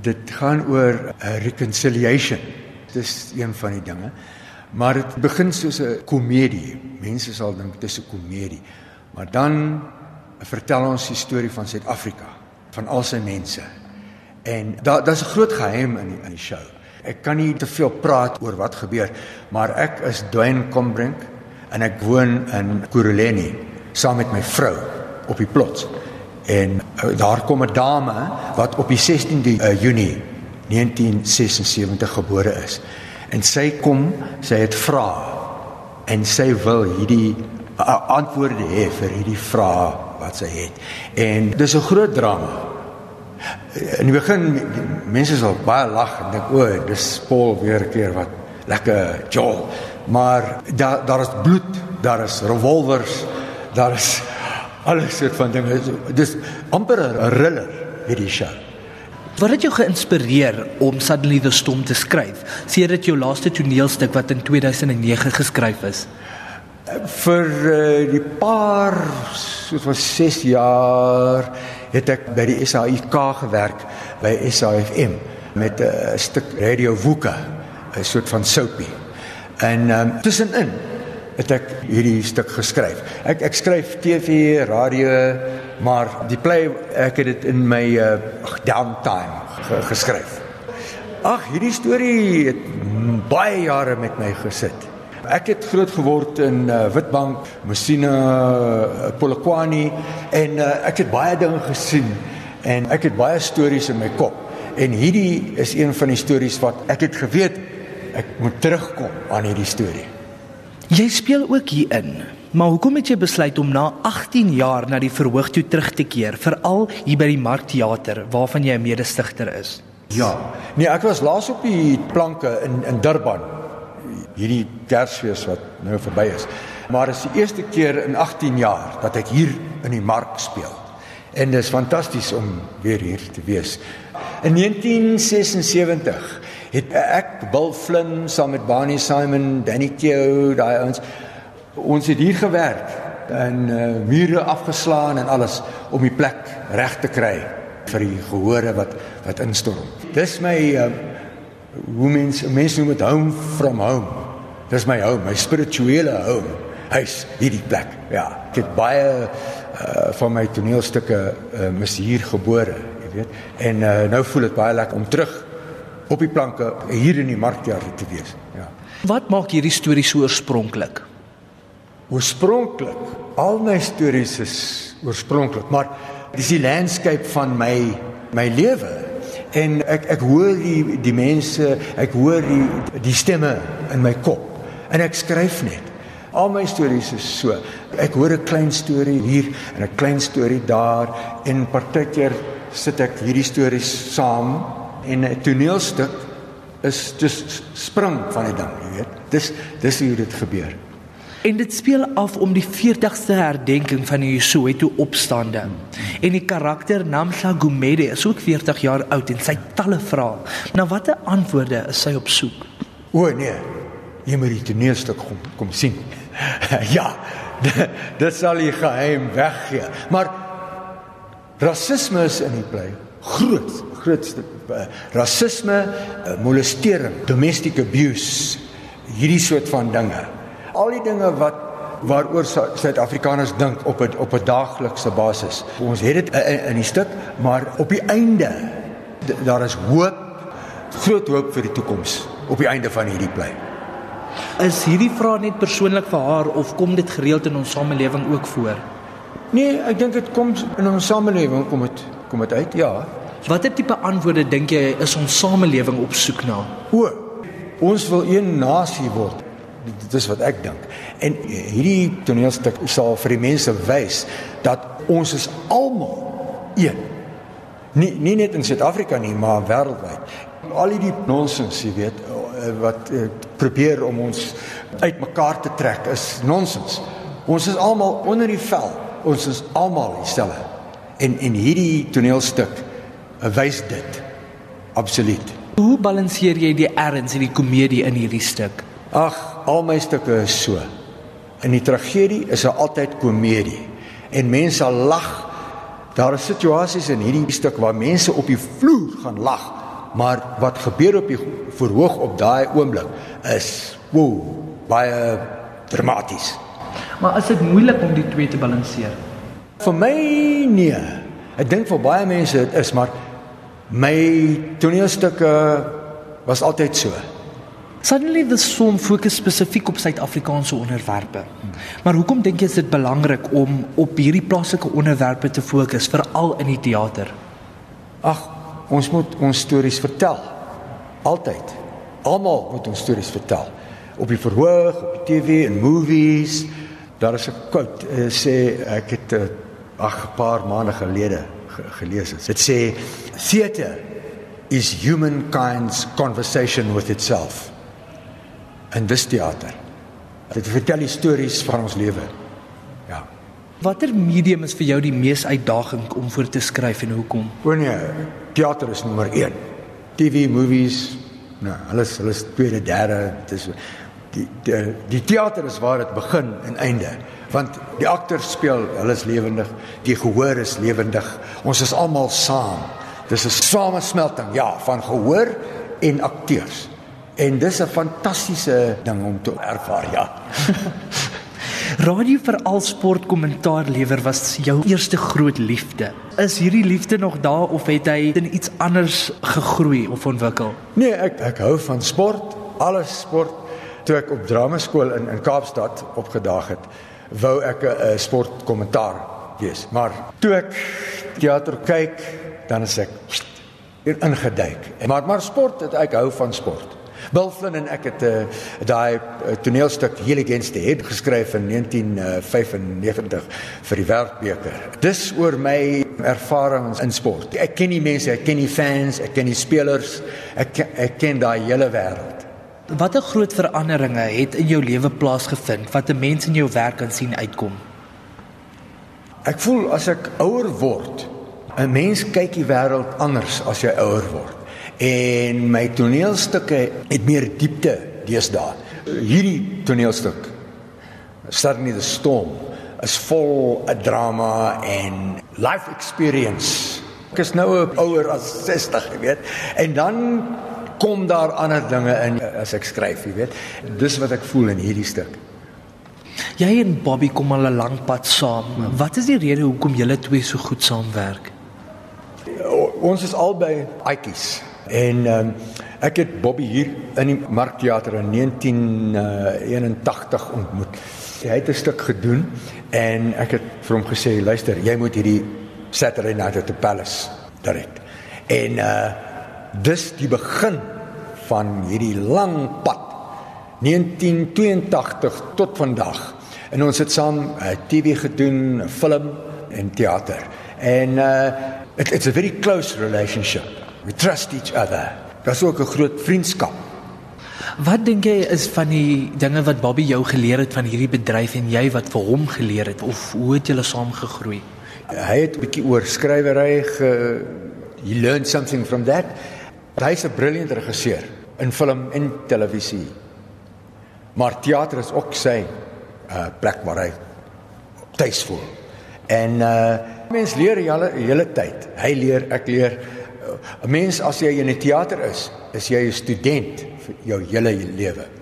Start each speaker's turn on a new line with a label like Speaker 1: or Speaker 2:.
Speaker 1: Dit gaan oor 'n reconciliation. Dis een van die dinge. Maar dit begin soos 'n komedie. Mense sal dink dit is 'n komedie. Maar dan vertel ons die storie van Suid-Afrika, van al sy mense. En daar daar's 'n groot geheim in die, in die show. Ek kan nie te veel praat oor wat gebeur, maar ek is Dwayne Combrink en ek woon in Kuruleni saam met my vrou op die plots. En uh, daar kom 'n dame wat op die 16de uh, Junie 1976 gebore is. En sy kom, sy het vra en sy wil hierdie uh, antwoorde hê vir hierdie vrae wat sy het. En dis 'n groot drama. In die begin mense sal baie lag en dink o, dis Paul weer 'n keer wat lekker jol. Maar daar daar is bloed, daar is revolvers, daar is alles soort van dinge. Dis amper 'n thriller hierdie show.
Speaker 2: Wat het jou geïnspireer om Suddenly the Storm te skryf? Sê dit jou laaste toneelstuk wat in 2009 geskryf is?
Speaker 1: Vir uh, die paar soos was 6 jaar het ek by die SAIK gewerk by SAFM met 'n uh, stuk radio woeke, 'n soort van soapie. En um, tussenin het ek hierdie stuk geskryf. Ek ek skryf TV, radio, maar die play ek het dit in my uh, downtime geskryf. Ag, hierdie storie het baie jare met my gesit. Ek het groot geword in uh, Witbank, Messina, uh, Polokwane en uh, ek het baie dinge gesien en ek het baie stories in my kop. En hierdie is een van die stories wat ek het geweet ek moet terugkom aan hierdie storie.
Speaker 2: Jy speel ook hier in. Maar hoekom het jy besluit om na 18 jaar na die verhoog toe terug te keer, veral hier by die Markteater waarvan jy 'n mede-stigter is?
Speaker 1: Ja. Nee, ek was laas op die planke in in Durban. Hierdie Kersfees wat nou verby is. Maar dit is die eerste keer in 18 jaar dat ek hier in die Mark speel. En dit is fantasties om weer hier te wees. In 1976 het ek Bill Flynn saam met Barney Simon, Danny Teo, daai ouens ons het hier gewerk en uh, mure afgeslaan en alles om die plek reg te kry vir die gehore wat wat instorm. Dis my uh, hoe mense mense noem dit home from home. Dis my home, my spirituele home. Huis hierdie plek. Ja, ek het baie uh, van my toneelstukke uh, mis hier gebore, jy weet. En uh, nou voel dit baie lekker om terug op die planke hier in die markteater te wees. Ja.
Speaker 2: Wat maak hierdie storie so oorspronklik?
Speaker 1: Oorspronklik, al my stories is oorspronklik, maar dis die landscape van my my lewe en ek ek hoor die die mense, ek hoor die die stemme in my kop en ek skryf net. Al my stories is so. Ek hoor 'n klein storie hier en 'n klein storie daar en partykeer sit ek hierdie stories saam en 'n toneelstuk is dis spring van die ding, jy weet. Dis dis hoe dit gebeur.
Speaker 2: En dit speel af om die 40ste herdenking van die Soweto opstande. En die karakter Namsa Gumede is ook 40 jaar oud en sy talle vrae. Na watter antwoorde is sy op soek?
Speaker 1: O nee. Jy moet die toneelstuk kom kom sien. ja. Dit sal die geheim weggee. Maar rasisme is in die plek groot grootste uh, rasisme, uh, molestering, domestic abuse, hierdie soort van dinge. Al die dinge wat waaroor Suid-Afrikaners dink op 'n op 'n daaglikse basis. Ons het dit in, in die stuk, maar op die einde daar is hoop, groot hoop vir die toekoms op die einde van hierdie plek.
Speaker 2: Is hierdie vraag net persoonlik vir haar of kom dit gereeld in ons samelewing ook voor?
Speaker 1: Nee, ek dink dit kom in ons samelewing kom dit kom dit uit. Ja,
Speaker 2: Watter tipe antwoorde dink jy is ons samelewing op soek na?
Speaker 1: O, ons wil een nasie word. Dit is wat ek dink. En hierdie toneelstuk sal vir die mense wys dat ons is almal een. Nie nie net in Suid-Afrika nie, maar wêreldwyd. Al hierdie nonsens, jy weet, wat uh, probeer om ons uitmekaar te trek is nonsens. Ons is almal onder die vel. Ons is almal dieselfde. En en hierdie toneelstuk wys dit. Absoluut.
Speaker 2: Hoe balanseer jy die erns en die komedie in hierdie stuk?
Speaker 1: Ag, al my stukke is so. In die tragedie is daar altyd komedie. En mense sal lag. Daar is situasies in hierdie stuk waar mense op die vloer gaan lag maar wat gebeur op die verhoog op daai oomblik is woe baie dramaties.
Speaker 2: Maar is dit moeilik om die twee te balanseer?
Speaker 1: Vir my nee. Ek dink vir baie mense dit is, maar my toneelstukke was altyd so.
Speaker 2: Suddenly the Storm fokus spesifiek op Suid-Afrikaanse onderwerpe. Maar hoekom dink jy is dit belangrik om op hierdie plaaslike onderwerpe te fokus veral in die teater?
Speaker 1: Ag, ons moet ons stories vertel. Altyd. Almal moet ons stories vertel. Op die verhoog, op die TV en movies. Daar is 'n quote uh, sê ek het uh, ag 'n paar maande gelede ge gelees het. Dit sê theater is humankind's conversation with itself in dis teater. Dit vertel stories van ons lewe. Ja.
Speaker 2: Watter medium is vir jou die mees uitdagend om voor te skryf en hoekom?
Speaker 1: O nee, teater is nommer 1. TV, movies, nou, alles, alles tweede, derde, dis die die die teater is waar dit begin en einde. Want die akteurs speel, hulle is lewendig, die gehoor is lewendig. Ons is almal saam. Dis 'n samesmelting, ja, van gehoor en akteurs. En dis 'n fantastiese ding om te ervaar, ja.
Speaker 2: Radio vir al sport kommentaar lewer was jou eerste groot liefde. Is hierdie liefde nog daar of het hy in iets anders gegroei of ontwikkel?
Speaker 1: Nee, ek ek hou van sport, alles sport. Toe ek op dramaskool in in Kaapstad opgedaag het, wou ek 'n sportkommentaar wees. Maar toe ek teater kyk, dan is ek ingeduik. Maar maar sport, ek hou van sport. Bill Flynn en ek het uh, eh, daai uh, toneelstuk Heel Against the Head geskryf in 1995 vir die Wêreldbeker. Dis oor my ervarings in sport. Ek ken die mense, ek ken die fans, ek ken die spelers, ek ek ken daai hele wêreld.
Speaker 2: Watter groot veranderinge het in jou lewe plaasgevind wat 'n mens in jou werk kan sien uitkom?
Speaker 1: Ek voel as ek ouer word, 'n mens kyk die wêreld anders as jy ouer word en my toneelstukke het meer diepte deesdae. Hierdie toneelstuk Starting the Storm is vol 'n drama en life experience. Ek is nou ouer as 60, jy weet. En dan kom daar ander dinge in as ek skryf, jy weet. Dis wat ek voel in hierdie stuk.
Speaker 2: Jy en Bobby kom al 'n lang pad saam. Wat is die rede hoekom julle twee so goed saamwerk?
Speaker 1: Ons is albei aitjies. En um, ek het Bobby hier in die Markteater in 1981 ontmoet. Hy het 'n stuk gedoen en ek het vir hom gesê, "Luister, jy moet hierdie Saturday Night at the Palace direk." En uh dis die begin van hierdie lang pad 1982 tot vandag. En ons het saam uh, TV gedoen, film en teater. En uh it, it's a very close relationship. We trust each other. Daar's ook 'n groot vriendskap.
Speaker 2: Wat dink jy is van die dinge wat Bobby jou geleer het van hierdie bedryf en jy wat vir hom geleer het of hoe het julle saam gegroei?
Speaker 1: Hy het 'n bietjie oor skrywery ge he learned something from that. Hy's 'n brilliant regisseur in film en televisie. Maar teater is ook sy uh plek waar hy tuis voel. En uh mens leer die hele hele tyd. Hy leer, ek leer 'n mens as jy in 'n teater is, is jy 'n student vir jou hele lewe.